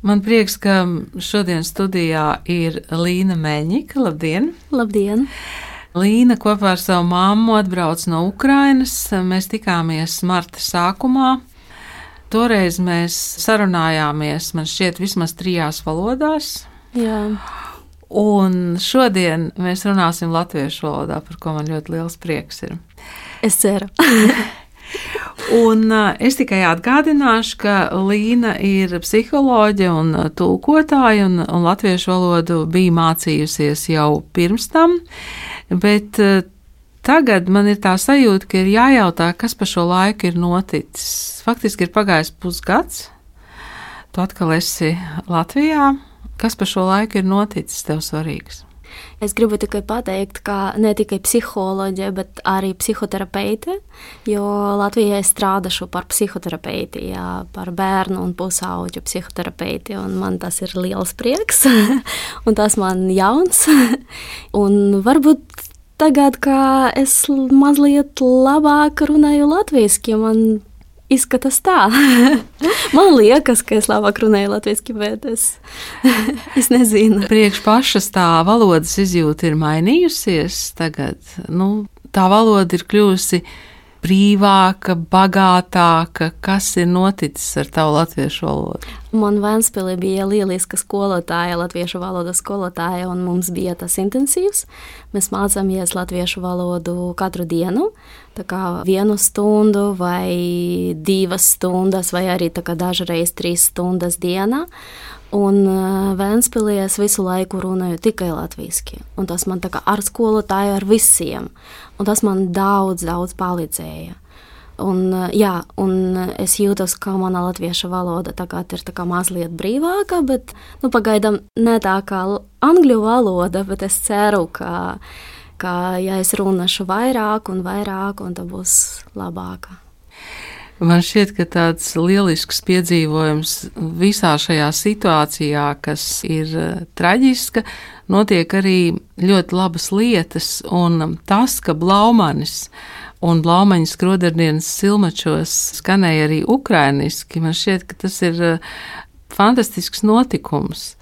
Man prieks, ka šodien studijā ir Līna Meļņika. Labdien! Labdien! Līna kopā ar savu māmu atbrauc no Ukrainas. Mēs tikāmies marta sākumā. Toreiz mēs sarunājāmies, man šķiet, vismaz trijās valodās. Jā. Un šodien mēs runāsim latviešu valodā, par ko man ļoti liels prieks ir. Es ceru. Un es tikai atgādināšu, ka Līna ir psiholoģe un tulkotāja, un, un latviešu valodu bija mācījusies jau pirms tam, bet tagad man ir tā sajūta, ka ir jājautā, kas pa šo laiku ir noticis. Faktiski ir pagājis pusgads, tu atkal esi Latvijā. Kas pa šo laiku ir noticis tev svarīgs? Es gribu tikai pateikt, ka ne tikai psiholoģija, bet arī psihoterapeite, jo Latvijā es strādāšu par psihoterapeiti, jā, par bērnu un pusauģu psihoterapeiti, un man tas ir liels prieks, un tas man jauns, un varbūt tagad, kā es mazliet labāk runāju latviešu, man izskatās tā. Man liekas, ka es labāk runāju latviešu, bet es, es nezinu. Priekš pašas tā valodas izjūta ir mainījusies tagad. Nu, tā valoda ir kļuvusi brīvāka, bagātāka. Kas ir noticis ar tavu latviešu valodu? Man Vēnspēlī bija lieliska skolotāja, latviešu valodas skolotāja, un mums bija tas intensīvs. Mēs mācāmies latviešu valodu katru dienu, tā kā vienu stundu vai divas stundas, vai arī dažreiz trīs stundas dienā. Un Vēnspēlī es visu laiku runāju tikai latviešu. Tas man kā ar skolotāju, ar visiem. Un tas man daudz, daudz palīdzēja. Un, jā, un es jūtos, ka mana latviešu valoda tagad ir mazliet brīvāka, bet nu, pagaidām ne tā kā angļu valoda, bet es ceru, ka, ka ja es runāšu vairāk un vairāk, un tā būs labāka. Man šķiet, ka tāds lielisks piedzīvojums visā šajā situācijā, kas ir traģiska, notiek arī ļoti labas lietas, un tas, ka Blaumanis un Blaumaņas skrodardienas silmačos skanēja arī ukrainiski, man šķiet, ka tas ir fantastisks notikums.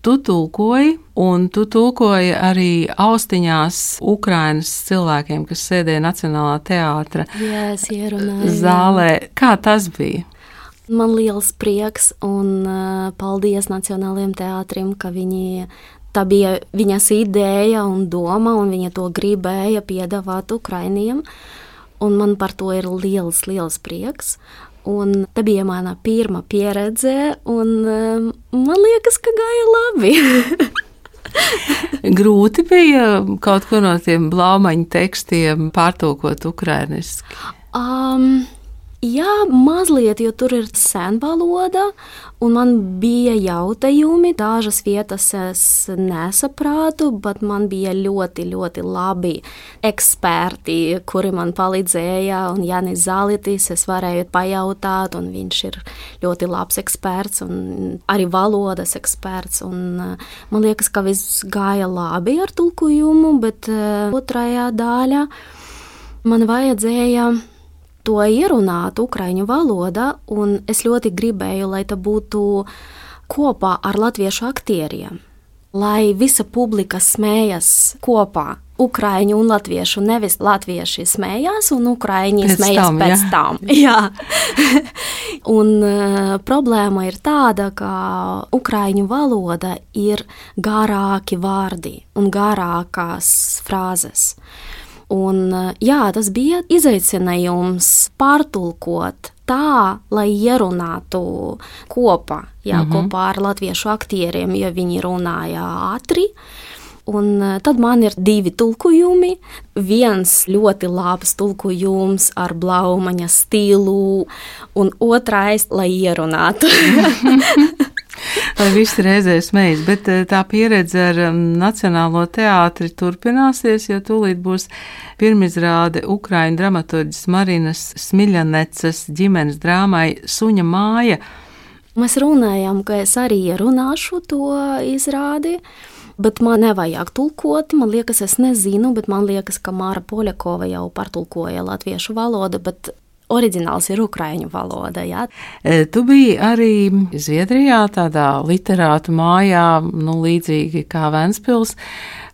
Tu tulkoji, un tu tulkoji arī austiņās Ukrainas cilvēkiem, kas sēdēja Nacionālā teātra jā, ierunāju, zālē. Kā tas bija? Man liels prieks un uh, paldies Nacionālajiem teātrim, ka viņi Tā bija viņas ideja un doma, un viņa to gribēja piedāvāt Ukraiņiem. Man par to ir liels, liels prieks. Un tā bija mana pirmā pieredze, un um, man liekas, ka gāja labi. Grūti bija kaut ko no tiem blaumaņu tekstiem pārtulkot ukrainiski. Um, Jā, mazliet, jo tur ir sena valoda, un man bija jautājumi. Dažas vietas es nesaprātu, bet man bija ļoti, ļoti labi eksperti, kuri man palīdzēja. Un Janis Zalitis, es varēju pajautāt, un viņš ir ļoti labs eksperts un arī valodas eksperts. Un, man liekas, ka viss gāja labi ar tulkojumu, bet uh, otrajā daļā man vajadzēja to ierunāt ukraiņu valodā, un es ļoti gribēju, lai tā būtu kopā ar latviešu aktieriem. Lai visa publika smējas kopā, ukrāņu un latviešu. Nevis latvieši smējās, un ukrāņi smējās tam, pēc jā. tam. Jā. un uh, problēma ir tāda, ka ukrāņu valoda ir garāki vārdi un garākās frāzes. Un, eh, jā, tas bija izaicinājums pārtulkot tā, lai ierunātu kopā, jā, mm -hmm. kopā ar latviešu aktieriem, jo viņi runāja ātri. Un eh, tad man ir divi tulkojumi. Viens ļoti labs tulkojums ar blaumaņa stilu, un otrais, lai ierunātu. lai visi reizē smējas. Bet eh, tā pieredze ar um, Nacionālo teātri turpināsies, jo tūlīt būs pirmizrāde Ukraiņu dramaturģis Marinas Smiļanecas ģimenes drāmai Suņa māja. Mēs runājām, ka es arī runāšu to izrādi. Bet man nevajag tulkot. Man liekas, es nezinu, bet man liekas, ka Māra Poļakova jau pārtulkoja latviešu valodu. Bet oriģināls ir ukraiņu valoda. Jā. E, tu biji arī Zviedrijā, tādā literātu mājā, nu, līdzīgi kā Ventspils.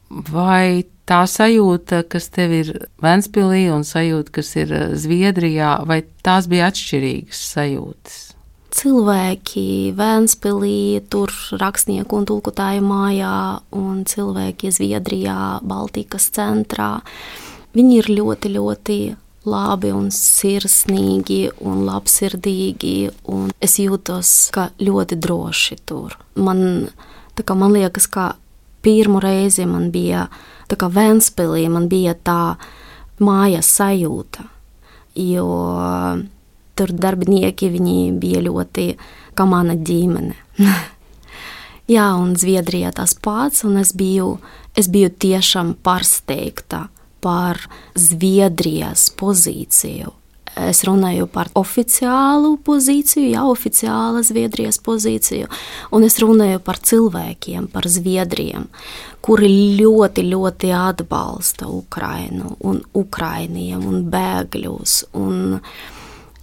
Vai tā sajūta, kas tev ir Ventspilī un sajūta, kas ir Zviedrijā, vai tās bija atšķirīgas sajūtas? Cilvēki Vēnspilī, tur rakstnieku un tulkotāju mājā, un cilvēki Zviedrijā, Baltikas centrā. Viņi ir ļoti, ļoti labi un sirsnīgi un labsirdīgi, un es jūtos ļoti droši tur. Man, man liekas, ka pirmo reizi man bija tā kā Vēnspilī, man bija tā mājas sajūta, jo tur darbinieki bija ļoti kā mana ģimene. Jā, un Zviedrijā tas pats, un es biju, es biju tiešām pārsteigta par Zviedrijas pozīciju. Es runāju par oficiālu pozīciju, jā, oficiāla Zviedrijas pozīciju, un es runāju par cilvēkiem, par Zviedriem, kuri ļoti, ļoti atbalsta Ukrainu un Ukrainiem un bēgļus. Un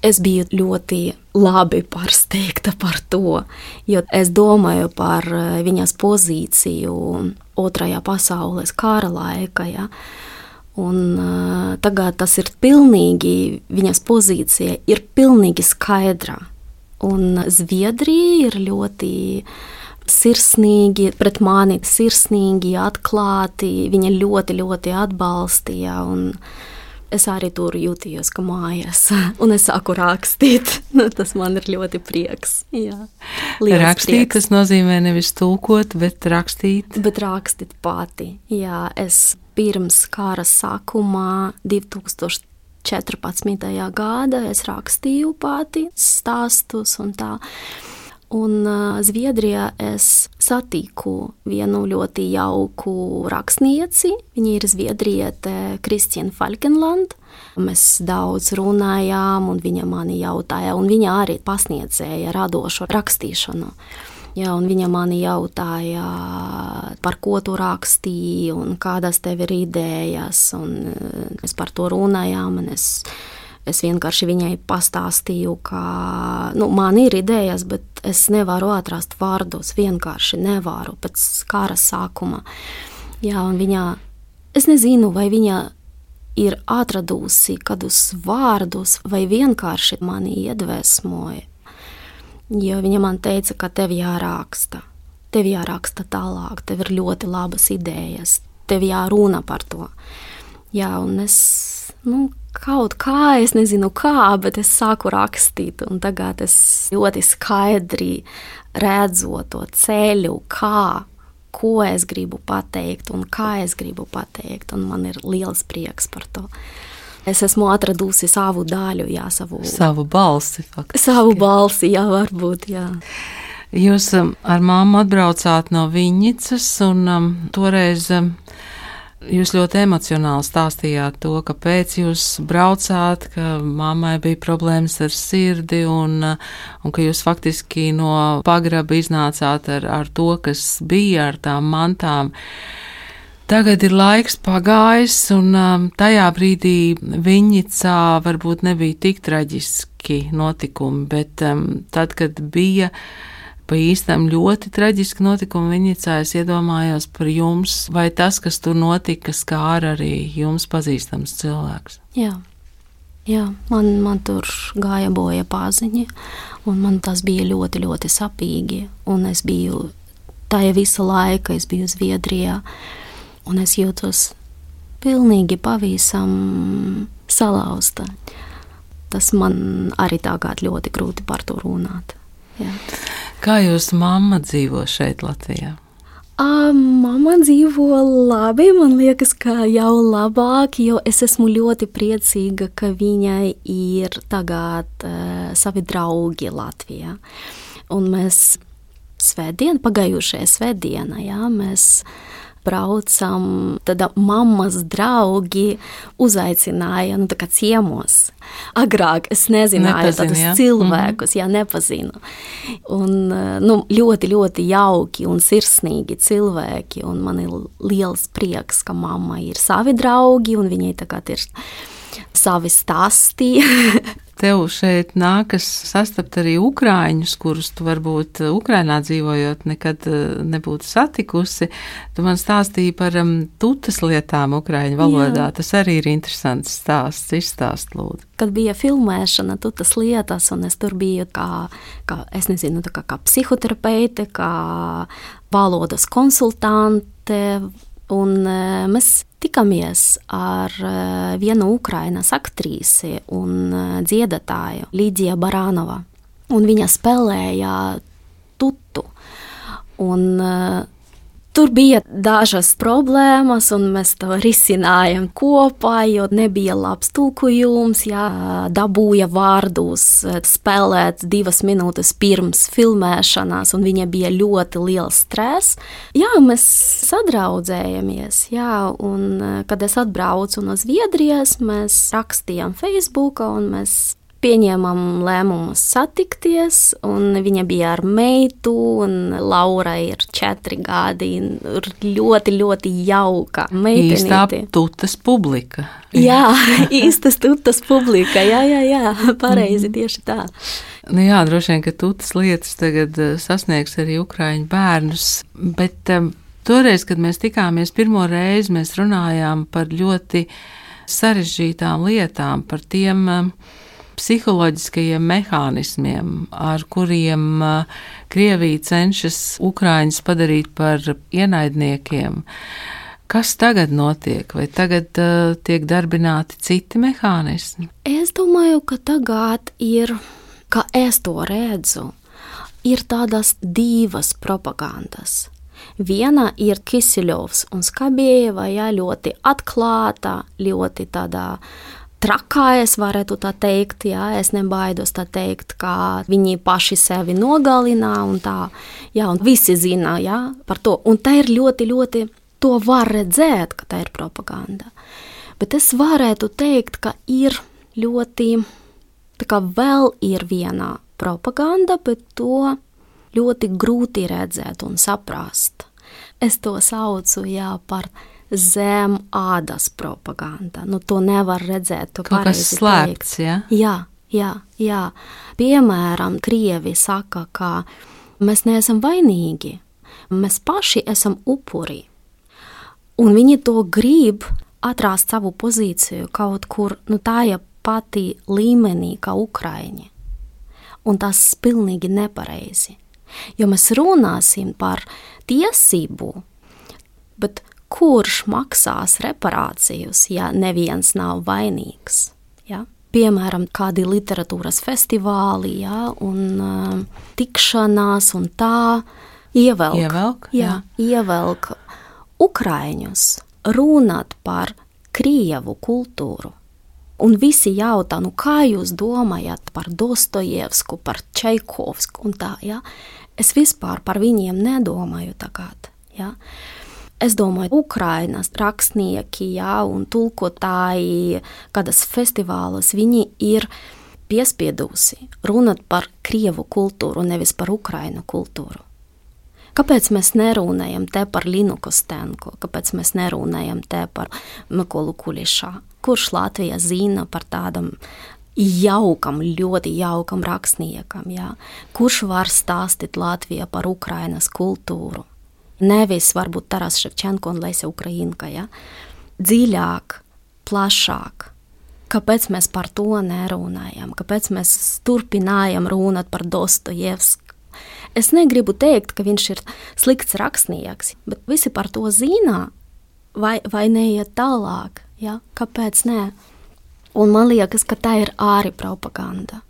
es biju ļoti labi pārsteigta par to, jo es domāju par viņas pozīciju Otrajā pasaules kara laikā. Ja. Un, uh, tagad tas ir pilnīgi, viņas pozīcija ir pilnīgi skaidra. Un Zviedrija ir ļoti sirsnīgi, pret mani sirsnīgi, atklāti. Viņa ļoti, ļoti atbalstīja. Es arī tur jutījos, ka mājās, un es sāku rakstīt. Nu, tas man ir ļoti prieks. Rakstīt, prieks. tas nozīmē nevis tulkot, bet rakstīt. Bet rakstīt pati. Jā, es pirms kara sākumā, 2014. gadā, es rakstīju pati stāstus un tā. Un Zviedrijā es satiku vienu ļoti jauku rakstnieci. Viņa ir zviedriete Kristiāna Falkenlanda. Mēs daudz runājām, un viņa mani jautāja, un viņa arī pasniedzēja radošu rakstīšanu. Ja, viņa man jautāja, par ko tu rakstīji, un kādas tev ir idejas. Eh, mēs par to runājām. Es, es vienkārši viņai pastāstīju, ka nu, man ir idejas, bet es nevaru atrast vārdus. Vienkārši nevaru pēc kara sākuma. Jā, viņa, es nezinu, vai viņa ir atradusi kādus vārdus, vai vienkārši mani iedvesmoja Jo viņa man teica, ka tev jāraksta, tev jāraksta tālāk, tev ir ļoti labas idejas, tev jārunā par to. Jā, un es nu, kaut kā, es nezinu kā, bet es sāku rakstīt, un tagad es ļoti skaidri redzu to ceļu, kā, ko es gribu pateikt un kā es gribu pateikt, un man ir liels prieks par to. Es esmu atradusi savu daļu, jā, savu, savu balsi. Faktiski. Savu balsi, jā, varbūt. Jā. Jūs um, ar māmu atbraucāt no Viņicas, un um, toreiz um, jūs ļoti emocionāli stāstījāt to, kāpēc jūs braucāt, ka mammai bija problēmas ar sirdi, un, uh, un ka jūs faktiski no pagraba iznācāt ar, ar to, kas bija ar tām mantām. Uh, Tagad ir laiks pagājis, un um, tajā brīdī Viņicā varbūt nebija tik traģiski notikumi, bet um, tad, kad bija pa īstam ļoti traģiski notikumi Viņicā, es iedomājos par jums, vai tas, kas tur notika, skāra arī jums pazīstams cilvēks. Jā. Jā, man, man tur gāja boja pāziņi, un man tas bija ļoti, ļoti sapīgi. Un es biju tajā visa laika, es biju Zviedrijā. Uh, un es jūtos pilnīgi pavisam salauzta. Tas man arī tagad ļoti grūti par to runāt. Jā. Kā jūsu mamma dzīvo šeit, Latvijā? Mama dzīvo labi, man liekas, ka jau labāk, jo es esmu ļoti priecīga, ka viņai ir tagad uh, savi draugi Latvijā. Un mēs svētdien, pagājušajā svētdienā, jā, mēs braucam, tad mammas draugi uzaicināja nu, ciemos. Agrāk es nezināju Nepazin, tādus ja? cilvēkus, mm -hmm. ja nepazinu. Un, nu, ļoti, ļoti jauki un sirsnīgi cilvēki. Un man ir liels prieks, ka mamma ir savi draugi un viņai tagad ir savi stāsti. Tev šeit nākas sastapt arī ukrāņus, kurus tu varbūt Ukrainā dzīvojot nekad eh, nebūtu satikusi. Tu man stāstīji par um, tutas lietām ukrāņu valodā. Jā. Tas arī ir interesants stāsts. Izstāst, lūdzu. Kad bija filmēšana, tutas lietas, un es tur biju kā, kā es nezinu, kā, kā psihoterapeite, kā valodas konsultante, un uh, mēs tikamies ar eh, vienu Ukrainas aktrīsi un eh, dziedātāju Līdiju Baranova. Un viņa spēlēja tutu. Un, uh, Tur bija dažas problēmas, un mēs to risinājām kopā, jo nebija labs tulkojums. Jā, dabūja vārdus spēlēt divas minūtes pirms filmēšanās, un viņa bija ļoti liels stress. Jā, mēs sadraudzējamies, jā, un kad es atbraucu no Zviedrijas, mēs rakstījām Facebook, un mēs pieņēmām lēmumu satikties, un viņa bija ar meitu, un Laura ir četri gadi, ir ļoti, ļoti jauka meitenīte. Īstā tutas publika. Jā, īstas tutas publika, jā, jā, jā, pareizi, mhm. tieši tā. Nu jā, droši vien, ka tutas lietas tagad eh, sasniegs arī ukraiņu bērnus, bet um, toreiz, kad mēs tikāmies pirmo reizi, mēs runājām par ļoti sarežģītām lietām, par tiem um, psiholoģiskajiem mehānismiem, ar kuriem uh, Krievija cenšas Ukraiņus padarīt par ienaidniekiem. Kas tagad notiek, vai tagad uh, tiek darbināti citi mehānismi? Es domāju, ka tagad ir, kā es to redzu, ir tādas divas propagandas. Viena ir Kisiļovs un Skabieva, ja ļoti atklāta, ļoti tādā trakā, es varētu tā teikt, jā, es nebaidos tā teikt, ka viņi paši sevi nogalina un tā, jā, un visi zina, jā, par to, un tā ir ļoti, ļoti, to var redzēt, ka tā ir propaganda. Bet es varētu teikt, ka ir ļoti, tā kā vēl ir viena propaganda, bet to ļoti grūti redzēt un saprast. Es to saucu, jā, par zem ādas propaganda. Nu, to nevar redzēt. To Kaut kas slēpts, ja? Jā, jā, jā. Piemēram, Krievi saka, ka mēs neesam vainīgi, mēs paši esam upuri. Un viņi to grib atrast savu pozīciju kaut kur nu, tādā pati līmenī kā Ukraiņi. Un tas ir pilnīgi nepareizi. Jo mēs runāsim par tiesību, bet kurš maksās reparācijas, ja neviens nav vainīgs. Ja? Piemēram, kādi literatūras festivāli, ja, un uh, tikšanās, un tā ievelk, ievelk, jā, jā. ievelk Ukraiņus runāt par Krievu kultūru. Un visi jautā, nu kā jūs domājat par Dostojevsku, par Čaikovsku un tā, ja? Es vispār par viņiem nedomāju tagad, ja? Es domāju, Ukrainas rakstnieki jā, un tulkotāji, kādas festivālas viņi ir piespiedusi runāt par krievu kultūru, nevis par ukrainu kultūru. Kāpēc mēs nerunājam te par Linu Kostenko, kāpēc mēs nerunājam te par Mikolu Kulišā? Kurš Latvijā zina par tādam jaukam, ļoti jaukam rakstniekam, jā? kurš var stāstīt Latvijā par Ukrainas kultūru? Nevis varbūt Taras Ševčenko un Lēsa Ukrainka, ja? dziļāk, plašāk. Kāpēc mēs par to nerunājam? Kāpēc mēs turpinājam runāt par Dostojevsku? Es negribu teikt, ka viņš ir slikts rakstnieks, bet visi par to zina, vai, vai neiet tālāk. Ja? Kāpēc nē? Un man liekas, ka tā ir ārī propaganda.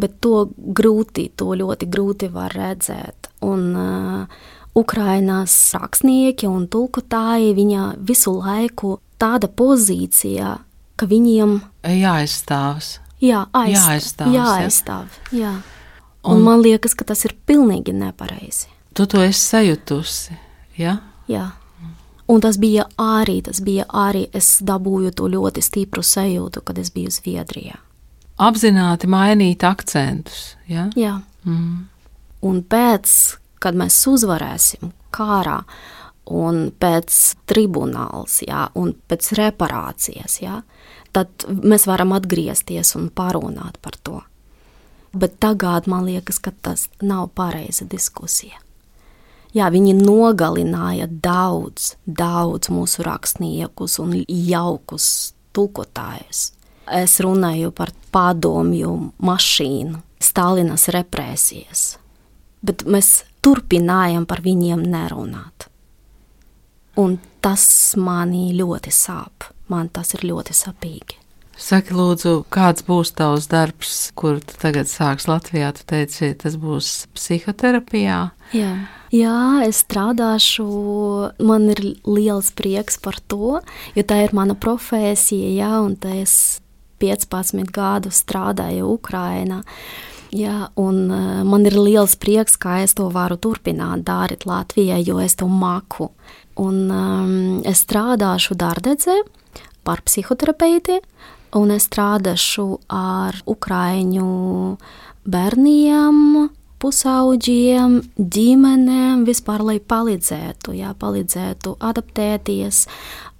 Bet to grūti, to ļoti grūti var redzēt. Un, uh, Ukrainas rakstnieki un tulkotāji viņa visu laiku tāda pozīcijā, ka viņiem jāaizstāvas. Jā, aizstāv, jāaizstāv. jāaizstāv jā. Un, un man liekas, ka tas ir pilnīgi nepareizi. Tu to esi sajutusi, ja? Jā. Un tas bija arī, tas bija arī, es dabūju to ļoti stipru sajūtu, kad es biju Zviedrijā. Apzināti mainīt akcentus, ja? Jā. Mm. Un pēc kad mēs uzvarēsim kārā, un pēc tribunāls, jā, un pēc reparācijas, jā, tad mēs varam atgriezties un parunāt par to. Bet tagad man liekas, ka tas nav pareiza diskusija. Jā, viņi nogalināja daudz, daudz mūsu rakstniekus un jaukus tulkotājus. Es runāju par padomju mašīnu, Stalinas represijas, bet mēs turpinājām par viņiem nerunāt. Un tas manī ļoti sāp. Man tas ir ļoti sapīgi. Saki, lūdzu, kāds būs tavs darbs, kur tu tagad sāks Latvijā? Tu teici, tas būs psihoterapijā. Jā. Jā, es strādāšu. Man ir liels prieks par to, jo tā ir mana profesija, jā, un es 15 gadu strādāju Ukrajinā. Jā, un uh, man ir liels prieks, ka es to varu turpināt darīt Latvijā, jo es to maku. Un um, es strādāšu Dārdedzē par psihoterapeiti, un es strādāšu ar ukraiņu bērniem, pusauģiem, ģimenēm, vispār, lai palīdzētu, jā, palīdzētu adaptēties,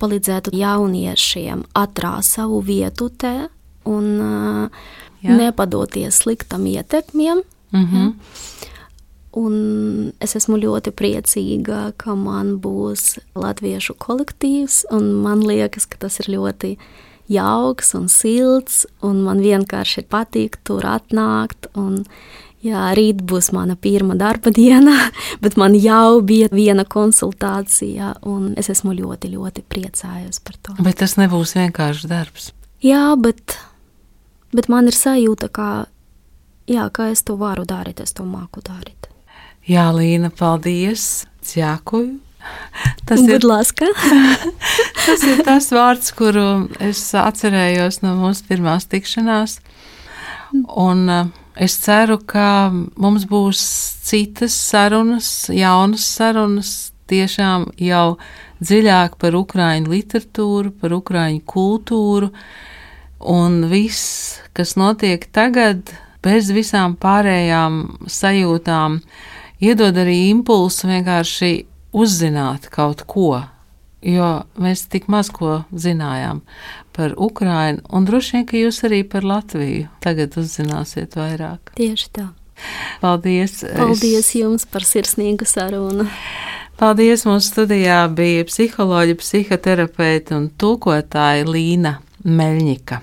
palīdzētu jauniešiem atrast savu vietu te un uh, jā. nepadoties sliktam ietekmiem. Mm -hmm. Un es esmu ļoti priecīga, ka man būs latviešu kolektīvs, un man liekas, ka tas ir ļoti jauks un silts, un man vienkārši patīk tur atnākt. Un, jā, rīt būs mana pirmā darba diena, bet man jau bija viena konsultācija, un es esmu ļoti, ļoti priecājos par to. Bet tas nebūs vienkārši darbs. Jā, bet, bet man ir sajūta, ka, jā, ka es to varu darīt, es to māku darīt. Jā, Līna, paldies! Ďakuju! Tas ir, tas ir tas vārds, kuru es atcerējos no mūsu pirmās tikšanās. Un eh, es ceru, ka mums būs citas sarunas, jaunas sarunas, tiešām jau dziļāk par ukrāņu literatūru, par ukrāņu kultūru un viss, kas notiek tagad, bez visām pārējām sajūtām iedod arī impulsu vienkārši uzzināt kaut ko, jo mēs tik maz ko zinājām par Ukrajinu, un droši vien, ka jūs arī par Latviju tagad uzzināsiet vairāk. Tieši tā. Paldies! Paldies es... jums par sirsnīgu sarunu! Paldies! Mūsu studijā bija psiholoģija, psihoterapeita un tulkotāja Līna Meļņika.